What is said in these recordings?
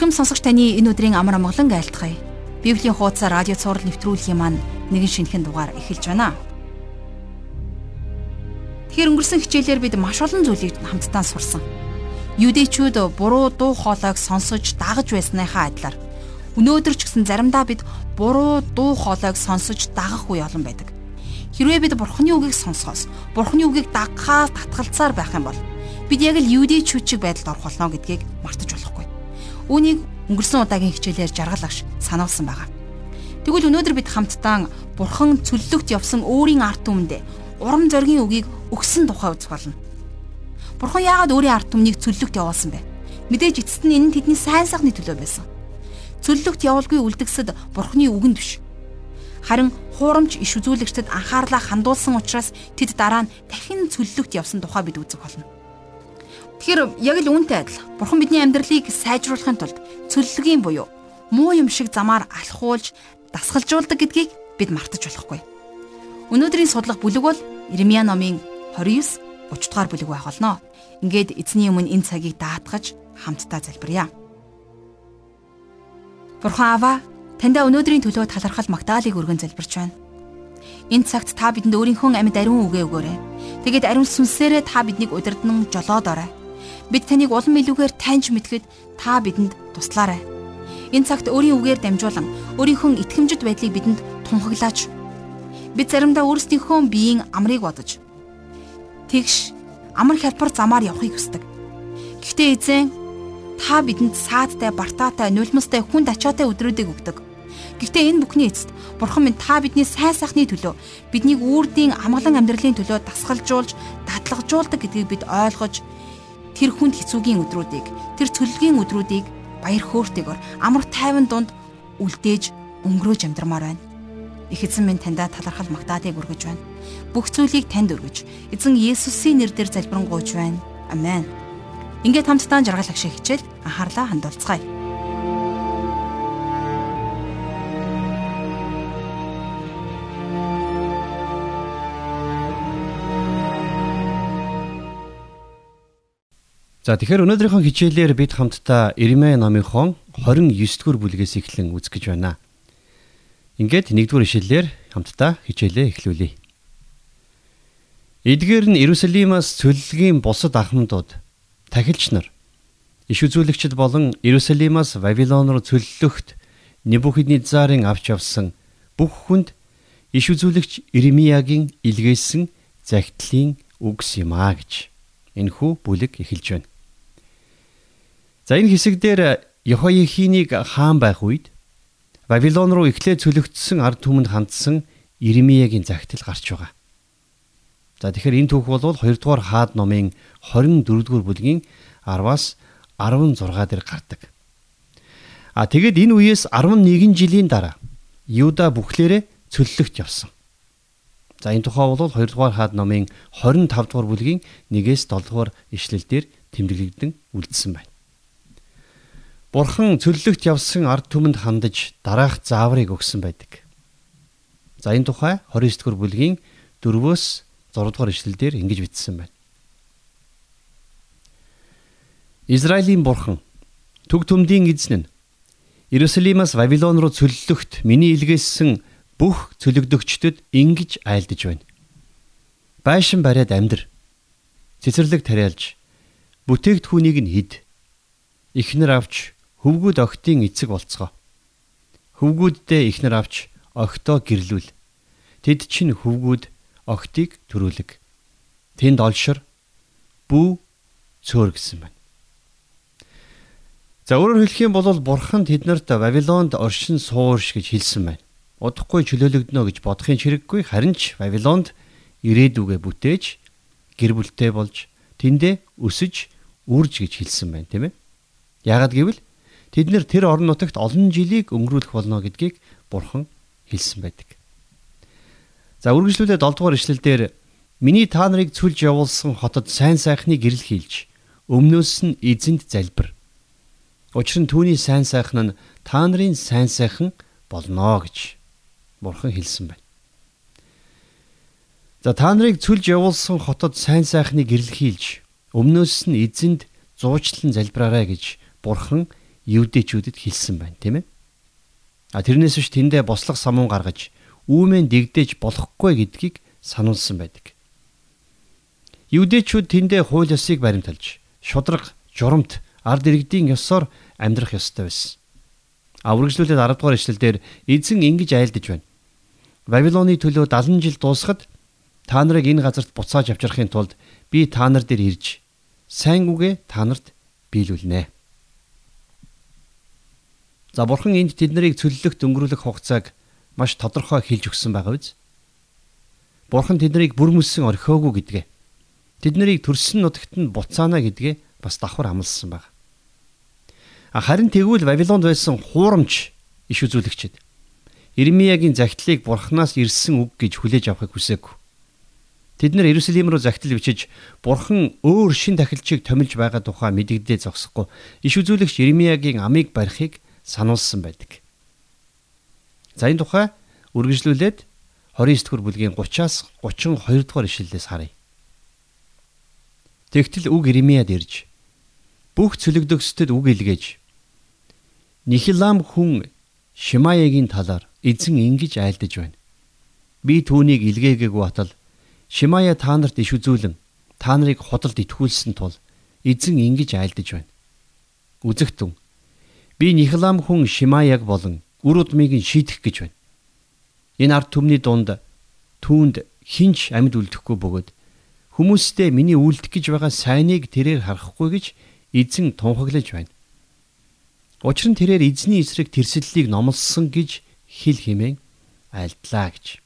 Эрхэм сонсогч таны энэ өдрийн амар амгалан айлтгая. Библийн хуудас радио цаураар нэвтрүүлгийн маань нэгэн шинэхэн дугаар эхэлж байна. Тэгэхээр өнгөрсөн хичээлээр бид маш олон зүйлийг хамтдаа сурсан. Юдэчүүд буруу дуу хоолойг сонсож дагаж байсныхаа адилаар өнөөдөр ч гэсэн заримдаа бид буруу дуу хоолойг сонсож дагах үе олон байдаг. Хэрвээ бид бурхны үгийг сонсохоос бурхны үгийг дагахаар татгалцаар байх юм бол бид яг л юдэчүүд чиг байдалд орох болно гэдгийг мартаж. Үүнийг өнгөрсөн удаагийн хичээлээр жаргалж сануулсан байгаа. Тэгвэл өнөөдөр бид хамтдаа бурхан цөллөгт явсан өөрийн арт түмэндээ урам зоригийн үгийг өгсөн тухай үзэх болно. Бурхан яагаад өөрийн арт түмнийг цөллөгт явуулсан бэ? Мэдээж эцэст нь энэ нь тэдний сайн сайхны төлөө байсан. Цөллөгт явуулгүй үлдгэсэд бурхны үгэнд биш. Харин хуурамч иш үзүүлэгчдэд анхаарлаа хандуулсан учраас тэд дараа нь дахин цөллөгт явсан тухай бид үзэх болно. Тэгэхээр яг л үүнтэй адил. Бурхан бидний амьдралыг сайжруулахын тулд цөллөгийн буюу муу юм шиг замаар алхуулж дасгалжуулдаг гэдгийг бид мартаж болохгүй. Өнөөдрийн судлах бүлэг бол Ирмия номын 29 30 дугаар бүлэг байх болно. Ингээд эзний өмнө энэ цагийг даатгаж хамтдаа залбирая. Бурхан Аава, таньда өнөөдрийн төлөө талархал магтаалыг өргөн залбирч байна. Энэ цагт та бидэнд өөрийнхөө амьд ариун үгээ өгөөрэй. Тэгээд ариун сүнсээрээ та биднийг удирдан жолоодоорой. Бид таныг улам илүүгээр таньж мэдхэд та бидэнд туслаарай. Энэ цагт өөрийн үгээр дамжуулан өөрийнхөө итгэмжит байдлыг бидэнд тунхаглаач. Бид заримдаа өөрсдийнхөө биеийн амрыг бодож тэгш амар хялбар замаар явахыг хүсдэг. Гэхдээ эзэн та бидэнд саадтай, бартаатай, нулимстай, хүнд ачаатай өдрүүдийг өгдөг. Гэхдээ энэ бүхний эцэст Бурхан минь та бидний сайн сайхны төлөө биднийг үрдийн амгалан амьдралын төлөө дасгалжуулж, датлагжуулдаг гэдгийг бид ойлгож тэр хүнд хэцүүгийн өдрүүдийг, тэр цөлгийн өдрүүдийг баяр хөөртэйгөр амар тайван дунд үлдээж өнгөрөөж амьдрмаар байна. Их эзэн минь таньда талархал магтаадыг өргөж байна. Бүх зүйлийг танд өргөж, эзэн Есүсийн нэрээр залбирanгуйж байна. Амен. Ингээд хамтдаа жаргал агшиг хичээл анхаарлаа хандуулцгаая. За тэгэхээр өнөөдрийнхөө хичээлээр бид хамтдаа Ирмэ номынхон 29 дугаар бүлгээс эхлэн үзэх гэж байна. Ингээд 1 дугаар ишлэлээр хамтдаа хичээлээ эхлүүлье. Эдгээр нь Иерусалимаас цөллөгийн бусад ахмадууд тахилч нар иш үзүүлэгчд болон Иерусалимаас Вавилон руу цөллөхт Небухиднецарын авч явсан бүх хүнд иш үзүүлэгч Иремиягийн илгээсэн загтлын үгс юм а гэж энхүү бүлэг эхэлж байна. За энэ хэсэгдэр Йохояхинийг хаан байх үед Вавилон руу эхлээд цөлөгдсөн ард түмэнд хандсан Иремиягийн загтал гарч байгаа. За тэгэхээр энэ түүх бол 2 дугаар хаад номын 24 дугаар бүлгийн 10-аас 16 дээр гардаг. А тэгэд энэ үеэс 11 жилийн дараа Юда бүхлээрээ цөллөгт явсан. За энэ тухай бол 2 дугаар хаад номын 25 дугаар бүлгийн 1-ээс 7 дугаар ишлэлдэр тэмдэглэгдэн үлдсэн байна. Бурхан цөллөгт явсан ард түмэнд хандаж дараах зааврыг өгсөн байдаг. За энэ тухай 29 дугаар бүлгийн 4-өөс 6 дугаар ишлэлдэр ингэж бичсэн байна. Израилийн бурхан төг төмдийн эзэн нь Иерусалимаас Вавилон руу цөллөгт миний илгээсэн бүх цөлөгдөгчдөд ингэж айлдж байна. Байшин бариад амьдр. Цэцэрлэг тариалж бүтээгдэхүүнийг нь хид. Ихнэр авч хөвгүүд октын эцэг болцгоо. Хөвгүүддээ ихнэр авч октоо гэрлүүл. Тэд чинь хөвгүүд октыг төрүүлэг. Тэнд олшир бүү цөөр гэсэн байна. За өөрөөр хэлэх юм бол бурхан тэднэрт Вавилонд оршин суурш гэж хэлсэн байна. Удахгүй чөлөөлөгднө гэж бодохын чирэггүй харин ч Вавилонд ирээдүгэ бүтээж гэр бүлтэй болж тэндээ өсөж үрж гэж хэлсэн байна тийм ээ. Яагад гэвэл Тэд нэр тэр орон нутагт олон жилийг өнгөрүүлэх болно гэдгийг Бурхан хэлсэн байдаг. За үргэлжлүүлээд 7 дугаар ишлэлдэр миний та нарыг цүлж явуулсан хотод сайн сайхны гэрэл хийлж өмнөөс нь эзэнд залбир. Учир нь түүний сайн сайхан нь та нарын сайн сайхан болно гэж Бурхан хэлсэн байна. За та нарыг цүлж явуулсан хотод сайн сайхны гэрэл хийлж өмнөөс нь эзэнд зуучлан залбираарай гэж Бурхан евдэчүүдэд хэлсэн байна, тийм ээ. А тэрнээс биш тэндээ бослог самуун гаргаж үүмэн дэгдэж болохгүй гэдгийг сануулсан байдаг. Евдэчүүд тэндээ хууль ёсыг баримталж, шудраг, журамт, ард иргэдийн ёсоор амьдрах ёстой байсан. А үргэлжлүүлээд 10 дугаар ишлэлдэр эзэн ингэж айлдаж байна. Вавилоны төлөө 70 жил дуусахад та нарыг энэ газарт буцааж авчрахын тулд би та нар дээр ирж сайн үгээ та нарт биелүүлнэ. За бурхан энд тэд нарыг цөллөгт өнгөрүүлэх хугацааг маш тодорхой хэлж өгсөн байгаа биз? Бурхан тэднийг бүр мөссөн орхиогүй гэдгээ. Тэд нарыг төрсөн нутагт нь буцаана гэдгээ бас давхар амласан байна. Харин тэгвэл Вавилонд байсан хуурамч иш үзүүлэгчд Ирмиягийн загтлыг бурхнаас ирсэн үг гэж хүлээж авахыг хүсээгүй. Тэд нар Иерусалим руу загтал бичиж бурхан өөр шин тахилчийг томилж байгаа тухай мэдэгдээ зогсохгүй иш үзүүлэгч Ирмиягийн амийг барихыг сануулсан байдаг. За энэ тухай үргэлжлүүлээд 29 дэх бүлгийн 30-аас 32 дугаар ишлэлээс харъя. Тэгтэл үг Ирмияд ирж бүх цөлөгдөгсдөд үг илгээж Нихилам хүн Шимаягийн талаар эзэн ингэж айлдаж байна. Би түүнийг илгээгээгүй батал Шимая та нарт иш үзүүлэн та нарыг ходолд итгүүлсэн тул эзэн ингэж айлдаж байна. Үзэгтэн би Нихилам хүн Шимаяг болон үр удмыг нь шийдэх гэж байна. Энэ ард түмний дунд түүнд хинч амьд үлдэхгүй бөгөөд хүмүүстэй миний үлдэх гэж байгаа сайныг тэрээр харахгүй гэж эзэн тунхаглаж байна. Учир нь тэрээр эзний эсрэг тэрсэллийг номлосон гэж хэл химэн альдлаа гэж.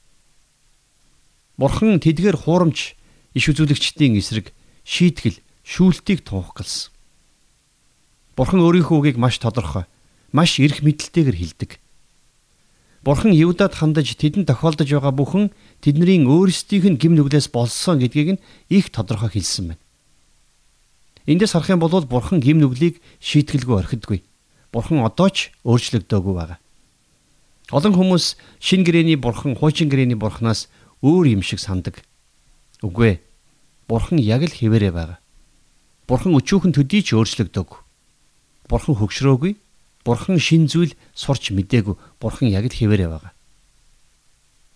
Бурхан тэдгээр хуурамч иш үзүүлэгчдийн эсрэг шийтгэл шүүлтийг тунхагласан. Бурхан өөрийнхөө үгийг маш тодорхой, маш эрх мэдэлтэйгээр хэлдэг. Бурхан Юдад хандаж тэдэнд тохиолдож байгаа бүхэн тэдний өөрсдийнх нь гим нүглээс болсон гэдгийг нь их тодорхой хэлсэн байна. Эндээс харах юм бол Бурхан гим нүглийг шийтгэлгүй орхидгүй Бурхан одоо ч өөрчлөгдөөгүй байгаа. Олон хүмүүс шин гэрэний бурхан, хуучин гэрэний бурханаас өөр юм шиг сандаг. Үгүй ээ. Бурхан яг л хэвээрээ байгаа. Бурхан өчүүхэн төдий ч өөрчлөгдөөгүй. Бурхан хөгшрөөгүй. Бурхан шин зүйл сурч мдээгүй. Бурхан яг л хэвээрээ байгаа.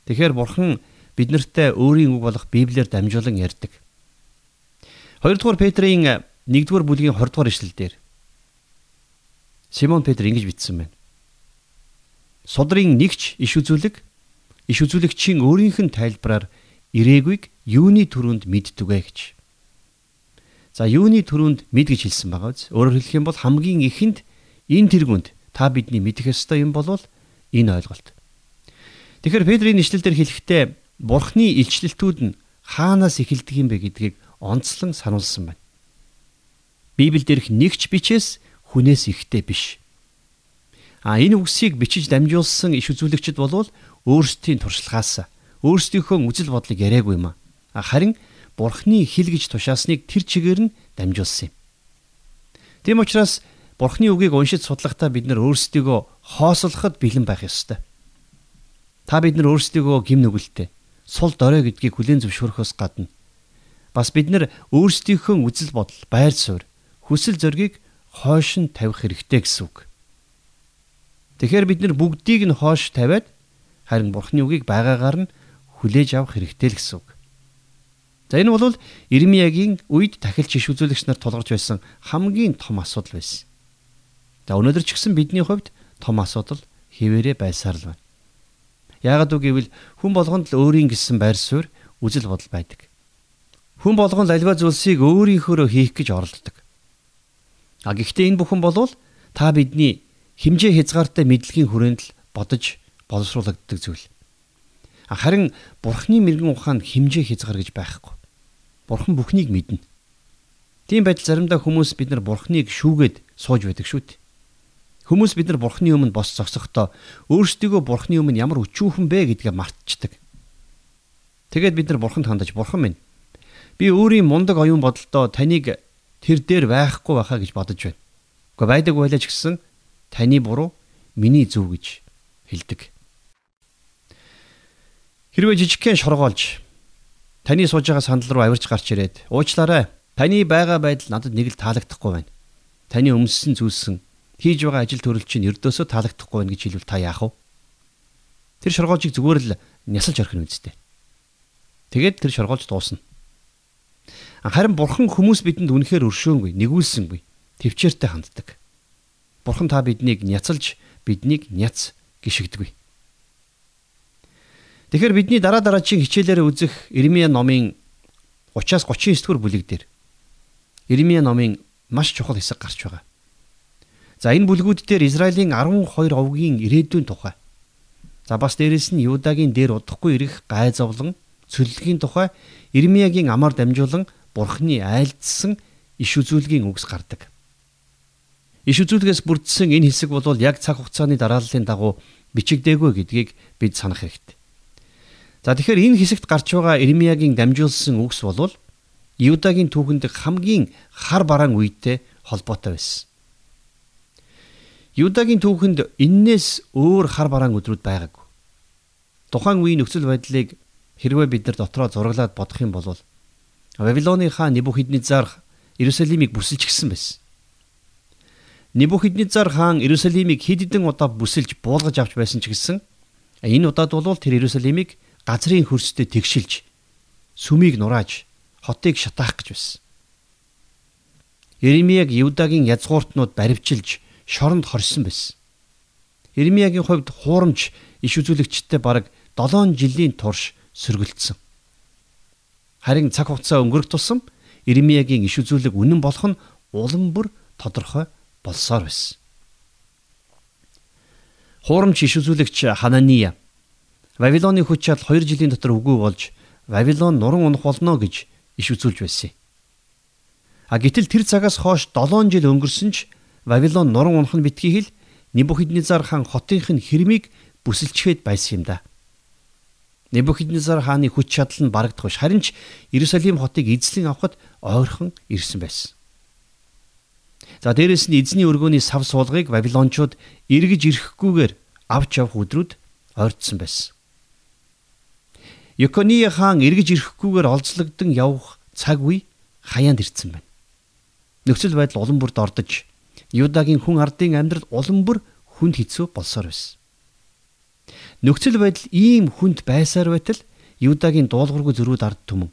Тэгэхээр бурхан биднэртээ өөрийн үг болох Библиэр дамжуулан ярьдаг. 2 дугаар Петрийн 1 дугаар бүлгийн 20 дугаар ишлэлдэр Симон Петр ингэж бичсэн байна. Судрын нэгч иш үзүүлэг иш үзүүлэгчийн өөрийнх нь тайлбараар ирээгүй юуны төрөнд мэддэг вэ гэж. За юуны төрөнд мэд гэж хэлсэн байгаа биз. Өөрөөр хэлэх юм бол хамгийн ихэнд энэ тэргүнд та бидний мэдэх ёстой юм болвол энэ ойлголт. Тэгэхээр Петрийн ишлэлдэр хэлэхдээ Бурхны илчлэлтүүд нь хаанаас эхэлдэг юм бэ гэдгийг онцлон сануулсан байна. Библиэлд ирэх нэгч бичээс хүнээс ихтэй биш. А энэ үгсийг бичиж дамжуулсан иш үзүүлэгчд болвол өөрсдийн туршлагаас өөрсдийнхөө үзэл бодлыг яриаггүй юм а. Харин Бурхны хэл гэж тушаасныг тэр чигээр нь дамжуулсан юм. Тийм учраас Бурхны үгийг уншиж судлахдаа бид нар өөрсдийгөө хоосолоход бэлэн байх ёстой. Та бид нар өөрсдийгөө гим нүгэлтэй, сул дорой гэдгийг хүлээн зөвшөөрөхөөс гадна бас бид нар өөрсдийнхөө үзэл бодол, байр суурь, хүсэл зоригийг хойш нь тавих хэрэгтэй гэсэн үг. Тэгэхээр бид нар бүгдийг нь хойш тавиад харин Бурхны үгийг байгаагаар нь хүлээж авах хэрэгтэй л гэсэн үг. За энэ бол Ирмиягийн үед тахилч иш үзүүлэгч нар тулгарч байсан хамгийн том асуудал байсан. За өнөөдөр ч гэсэн бидний хувьд том асуудал хിവэрэ байсаар л байна. Яагад үг гэвэл хүн болгонд л өөрийн гэсэн байр суурь үзэл бодол байдаг. Хүн болгон л альва зүйлсийг өөрийнхөөрөө хийх гэж оролддог. А гэхдээ энэ бүхэн болвол та бидний химжээ хязгаартай мэдлэгийн хүрээнд л бодож боловсруулагддаг зүйл. Харин бурхны мэрэгэн ухаанд химжээ хязгаар гэж байхгүй. Бурхан бүхнийг мэднэ. Тийм байдал заримдаа хүмүүс бид нар бурхныг шүүгээд сууж байдаг шүү дээ. Хүмүүс бид нар бурхны өмнө бос зогсохдоо өөрсдийгөө бурхны өмнө ямар өчүүхэн бэ гэдгээ мартчихдаг. Тэгээд бид нар бурханд хандаж бурхан минь би өөрийн мундаг оюун бодолдоо таныг тэр дээр байхгүй байхаа гэж бодож байна. Гэхдээ байдаг байлаа ч гэсэн таны буруу миний зөв гэж хэлдэг. Хэрвээ жижигхэн шоргоолж таны сууж байгаа сандал руу авирч гарч ирээд уучлаарай. Таны байгаа байдал надад нэг л таалагдахгүй байна. Таны өмссөн зүйлсэн хийж байгаа ажил төрөл чинь өрдөөсөө таалагдахгүй байх гэж хэлвэл та яах вэ? Тэр шоргоолжийг зүгээр л нясалж орхино үсттэй. Тэгээд тэр шоргоолж дуусна. Харин бурхан хүмүүс бидэнд үнэхээр өршөөнгүй, нэгүүлсэнгүй, төвчээртэй ханддаг. Бурхан та биднийг няцалж, биднийг няц гიშгдэггүй. Тэгэхээр бидний дараа дараачийн хичээлээр үзэх Ирмия номын 30-аас 39 дугаар бүлэг дээр Ирмия номын маш чухал хэсэг гарч байгаа. За энэ бүлгүүд дээр Израилийн 12 овгийн ирээдүйн тухай. За бас дээрэс нь Юдагийн дээр удахгүй ирэх гай зовлон, цөллөгийн тухай Ирмиягийн амаар дамжуулан Бурхны айлдсан иш үзүүлгийн үгс гардаг. Иш үзүүлгээс бүрдсэн энэ хэсэг бол яг цаг хугацааны дарааллын дагуу бичигдээгүй гэдгийг бид санах хэрэгтэй. За тэгэхээр энэ хэсэгт гарч байгаа Ирмиягийн дамжуулсан үгс бол Юдагийн түүхэнд хамгийн хар бараан үедээ холбоотой байсан. Юдагийн түүхэнд эннээс өөр хар бараан өдрүүд байгаагүй. Тухайн үеийн нөхцөл байдлыг хэрвээ бид нар дотроо зураглаад бодох юм бол Вавилоны хаан Небухиднецар Иерусалимыг бүсэлж гисэн байсан. Небухиднецар хаан Иерусалимыг хэд хэдэн удаа бүсэлж буулгаж авч байсан ч гэсэн энэ удаад бол тэр Иерусалимыг газрын хөрсдөд тэгшилж сүмийг нурааж хотыг шатаах гэж байсан. Иремияг Юдагийн язгууртнууд баривчилж шоронд хорсон байсан. Иремиягийн хувьд хуурамч иш үзүүлэгчтэй бараг 7 жилийн турш сөргөлдсөн. Харин цаг хугацаа өнгөрөх тусам Ирмиягийн иш үзүүлэг үнэн болох нь улам бүр тодорхой болсоор байсан. Хуурамч иш үзүүлэгч Ханания Вавилоны хүч чадал 2 жилийн дотор үгүй болж Вавилон нуран унах болно гэж иш үзүүлж байсан. А гэтэл тэр цагаас хойш 7 жил өнгөрсөн ч Вавилон нуран унах нь битгий хэл Небухиднезар хаан хотынх нь хэрмийг бүсэлчгээд байсан юм да. Небухиднезар хааны хүч чадал нь барагдах биш. Харин ч Иерусалим хотыг эзлэн авахд ойрхон ирсэн байсан. За дээрэс нь эзний өргөөний сав суулгыг Вавилончууд эргэж ирэхгүйгээр авч явах өдрүүд ойртсон байсан. Екония хаан эргэж ирэхгүйгээр олзлогдсон явах цаг үе хаяанд ирсэн байна. Нөхцөл байдал улам бүр дордож Юдагийн хүн ардын амьдрал улам бүр хүнд хэцүү болсоор байсан. Нөхцөл байдал ийм хүнд байсаар байтал Юдагийн дуулуургүй зөрүүд ард түмэн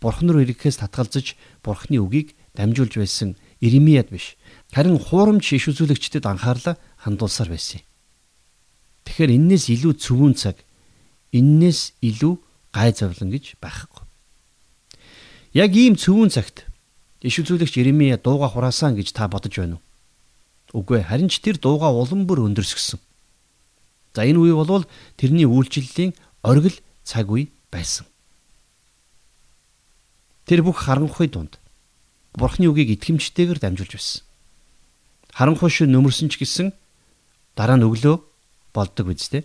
Бурхан руу ирэхээс татгалзаж Бурханы үгийг дамжуулж байсан Иремияд биш. Харин хуурамч иш үзүүлэгчдэд анхаарлаа хандуулсаар байсан. Тэгэхээр энээс илүү цөвүүн цаг, энээс илүү гай зовлон гэж байхгүй. Яг ийм цөвүүн цагт иш үзүүлэгч Иремия дууга хураасан гэж та бодож байна уу? Үгүй харин ч тэр дууга улам бүр өндөрсгсөн. За энэ үе бол тэрний үйлчлэлийн оргил цаг үе байсан. Тэр бүх харанхуй дунд Бурхны үгийг итгэмжтэйгээр дамжуулж байсан. Харанхуй шин нөмөрсөн ч гэсэн дараа нь өглөө болдог үстэй.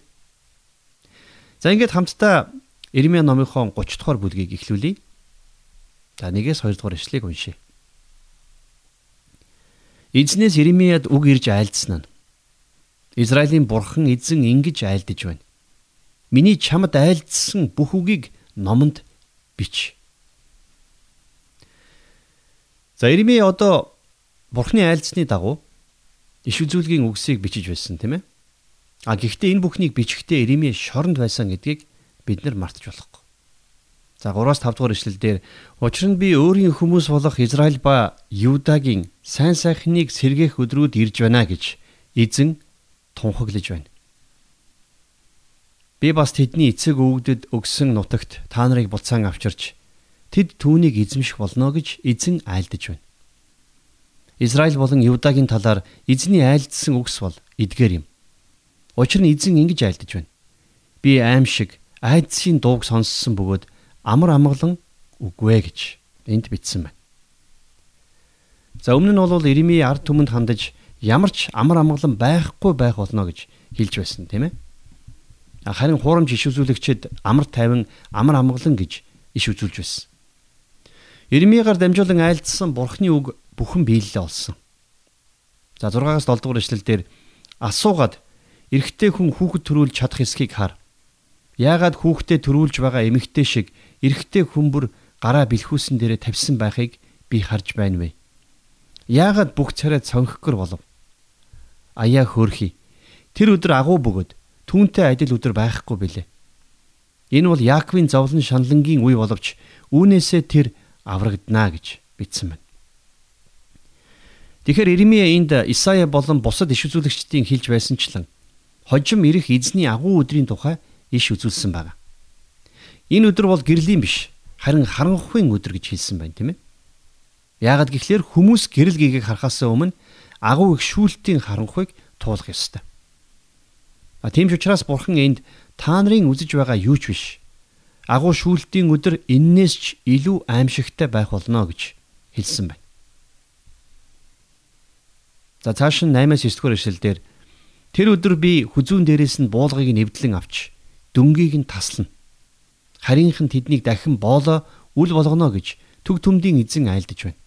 За ингээд хамтдаа Ирмия номынхон 30 дугаар бүлгийг эхлүүлье. За нэгээс 2 дугаар ишлэгийг уншъя. Эзнээс Ирмияд үг ирж айлдсан нь Израилийн бурхан эзэн ингэж айлдж байна. Миний чамд айлдсан бүх үгийг номонд бич. За Иремья одоо бурхны айлдсны дагуу иш үзүүлгийн үгсийг бичиж байсан тийм ээ. А гэхдээ энэ бүхнийг бичихдээ Иремья шоронд байсан гэдгийг бид нар мартаж болохгүй. За 3-5 дугаар ишлэл дээр учир нь би өөрийн хүмүүс болох Израиль ба Юдагийн сайн сайхныг сэргээх өдрүүд ирж байна гэж эзэн тунхаглаж байна. Би бас тэдний эцэг өвгдөд өгсөн нутагт та нарыг буцаан авчирч тэд түүнийг эзэмших болно гэж эзэн айлдж байна. Израиль болон Юдагийн талаар эзний айлдсан үгс бол эдгээр юм. Учир нь эзэн ингэж айлдж байна. Би аим шиг айдсын дууг сонссон бөгөөд амар амгалан үгвэ гэж энд бичсэн байна. За өмнө нь бол Иремья ард түмэнд хандаж ямар ч амар амгалан байхгүй байх болно гэж хэлж байсан тийм ээ. Харин хуурамч иш үзүүлэгчид амар тайван амар амгалан гэж иш үзүүлж байсан. Ирмигаар дамжуулан айлдсан бурхны үг бүхэн биелэлээ олсон. За 6-аас 7 дугаар эшлэлдэр асуугаад эрэгтэй хүн хүүхэд төрүүлж чадах эсхийг хар. Яагаад хүүхдээ төрүүлж байгаа эмэгтэй шиг эрэгтэй хүн бүр гараа бэлхүүсэн дээрээ тавьсан байхыг би харж байна вэ? Яагаад бүх царай цонхгор болов? аяа хөөрхий. Тэр өдөр агуу бөгөөд түүнтэй адил өдөр байхгүй билээ. Энэ бол Яаковын зовлон шаналнгийн үе боловч үүнээсээ тэр аврагдана гэж бичсэн байна. Тэгэхээр Иремья энд Исая болон бусад иш үзүүлэгчдийн хэлж байсанчлан хожим ирэх эзний агуу өдрийн тухай иш үзүүлсэн байна. Энэ өдөр бол гэрлийн биш, харин харанхуйн өдөр гэж хэлсэн байна, тийм ээ. Яагад гэхлээр хүмүүс гэрэл гээгийг харахаас өмнө агуу их шүүлтийн харанхуйг туулах ёстой. А тийм ч учраас бурхан энд та нарын үзэж байгаа юу ч биш. Агуу шүүлтийн өдөр эннээс ч илүү аимшигтай байх болно гэж хэлсэн байна. За цааш нь 8-аас 9 дугаар эшлэлдэр тэр өдөр би хүзүүн дээрээс нь буулгыг нэвдлэн авч дөнгийг нь таслана. Харийнхан тэднийг дахин боолоо үл болгоно гэж төг төмдийн эзэн айлдаж байна.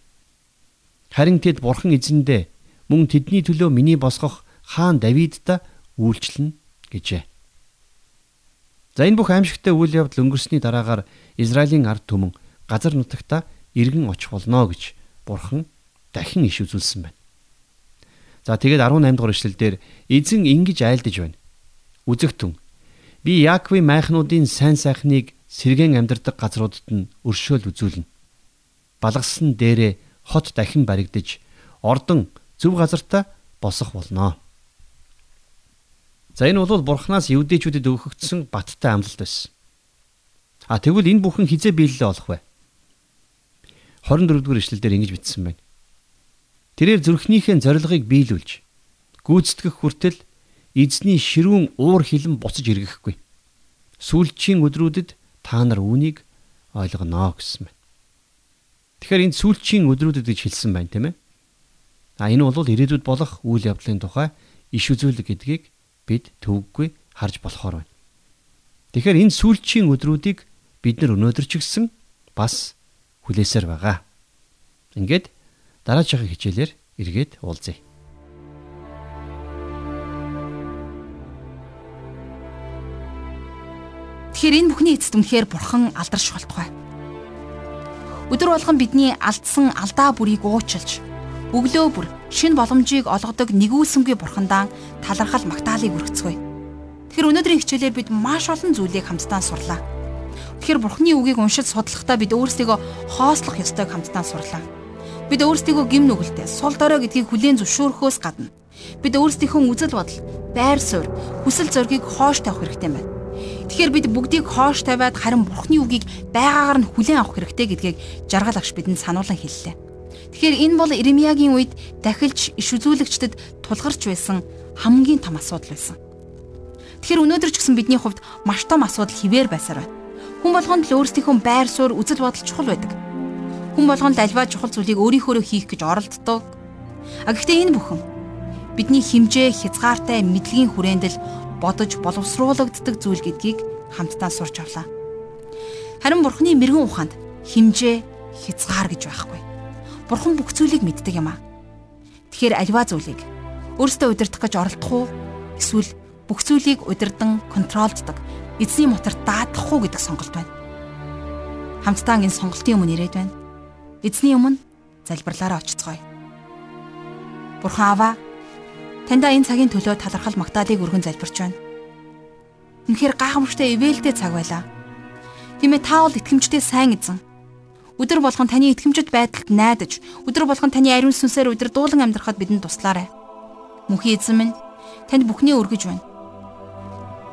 Харин тэд бурхан эзэндээ мөн тэдний төлөө миний босгох хаан Давидта үйлчлэнэ гэжээ. За энэ бүх аимшигтай үйл явдал өнгөрсний дараагаар Израилийн ард түмэн газар нутагта иргэн очих болно гэж бурхан дахин иш үзүүлсэн байна. За тэгээд 18 дугаар эшлэлдэр эзэн ингэж айлдаж байна. Үзэгтэн би Яаковын майхнуудын сайн сайхныг сэргэн амьдардаг газруудад нь өршөөл үзүүлнэ. Балгасан дээрээ хот дахин баригдаж ордон зөв газартаа босох болно. За энэ бол бурхнаас евдээчүүдэд өгөгдсөн баттай амлалт байсан. А тэгвэл энэ бүхэн хизээ биелэлээ олох вэ? 24 дугаар эшлэлдэр ингэж бичсэн байна. Тэрээр зүрхнийхээ зорилгыг биелүүлж гүйцэтгэх хүртэл эзний ширүүн уур хилэн буцаж эргэхгүй. Сүүлчийн өдрүүдэд та нар үүнийг ойлгоно гэсэн байна. Тэгэхээр энэ сүүлчийн өдрүүдэд гэж хэлсэн байна тийм ээ. А энэ бол ирээдүйд болох үйл явдлын тухай иш үзүүлэг гэдгийг бид төвөггүй харж болохоор байна. Тэгэхээр энэ сүүлчийн өдрүүдийг бид нар өнөөдөр ч гэсэн бас хүлээсээр байгаа. Ингээд дараагийн хичээлээр эргээд уулзъя. Тэгэхээр энэ бүхний эцэст үнэхээр бурхан алдарш болтугай. Өдөр болгон бидний алдсан алдаа бүрийг уучлж өглөө бүр шин боломжийг олгодог нэгүүлсэнгүй бурхандаа талархал магтаалыг өргөцгөөе. Тэгэхээр өнөөдрийн хичээлээр бид маш олон зүйлийг хамтдаа сурлаа. Тэгэхээр бурхны үгийг уншиж судлахдаа бид өөрсдийгөө хоослох ёстойг хамтдаа сурлаа. Бид өөрсдийгөө гим нүгэлтэй сул дорой гэдгийг хүлээн зөвшөөрөхөөс гадна бид өөрсдийнхөө үзэл бодол, байр суурь, хүсэл зоригийг хоош тавих хэрэгтэй байна. Тэгэхээр бид бүгдийг хоош тавиад харин Бурхны үгийг байгаагаар нь хүлээн авах хэрэгтэй гэдгийг жаргал агш бидэнд сануулan хэллээ. Тэгэхээр энэ бол Иремьягийн үед дахилж иш үзүүлэгчдэд тулгарч байсан хамгийн том асуудал байсан. Тэгэхээр өнөөдөр ч гэсэн бидний хувьд маш том асуудал хിവэр байсаар байна. Хүн болгонд л өөрсдийнхөө байр суурь, үзэл бодол чухал байдаг. Хүн болгонд альва чухал зүйлийг өөрийнхөө хийх гэж оролддог. А гэхдээ энэ бүхэн бидний химжээ, хязгаартай мэдлэгийн хүрээндэл бодож боловсруулагддаг зүйл гэдгийг хамтдаа сурч авлаа. Харин Бурхны мэрэгэн ухаанд химжээ, хязгаар гэж байхгүй. Бурхан бүх зүйлийг мэддэг юм аа. Тэгэхээр альва зүйлийг өөртөө удирдах гэж оролдох уу? Эсвэл бүх зүйлийг удирдан контролддог эзний мотор даадах уу гэдэг сонголт байна. Хамтдаа энэ сонголтын өмнө ирээд байна. Эзний өмнө залбирлаараа очицгоё. Бурхан аваа таньда энэ цагийн төлөө талархал магтаалыг өргөн залбирч байна. Үнэхээр гайхамшигтай ивэлтэй цаг байлаа. Тиймээ та бол итгэмжтэй сайн эзэн. Өдөр болгон таны итгэмжит байдалд найдаж, өдөр болгон таны ариун сүнсээр өдөр дуулан амьдрахад бидэнд туслаарай. Мөнхийн эзэн минь танд бүхнээ өргөж байна.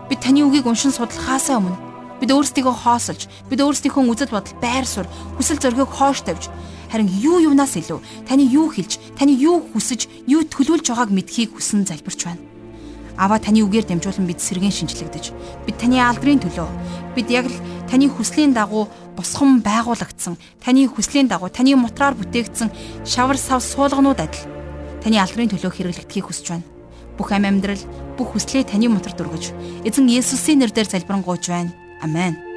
Бид таны үгийг уншин судлахаасаа өмнө Бид өөрсдийгөө хоосолж, бид өөрсдийнхөө үзэл бодол, байр суурь, хүсэл зоригийг хоош тавьж, харин юу юунаас илүү таны юу хэлж, таны юу хүсэж, юу төлөвлөж байгааг мэдхийг хүсэн залбирч байна. Аваа таны үгээр дамжуулан бид сэргэн шинжлэгдэж, бид таны алдрын төлөө, бид яг л таны хүслийн дагуу босгон байгуулагдсан, таны хүслийн дагуу таны мутраар бүтээгдсэн шавар сав суулганууд адил таны алдрын төлөө хэрэглэгдэхийг хүсэж байна. Бүх амь амьдрал, бүх хүслээ таны мутарт өргөж, эзэн Есүсийн нэрээр залбирanгуйж байна. Амен.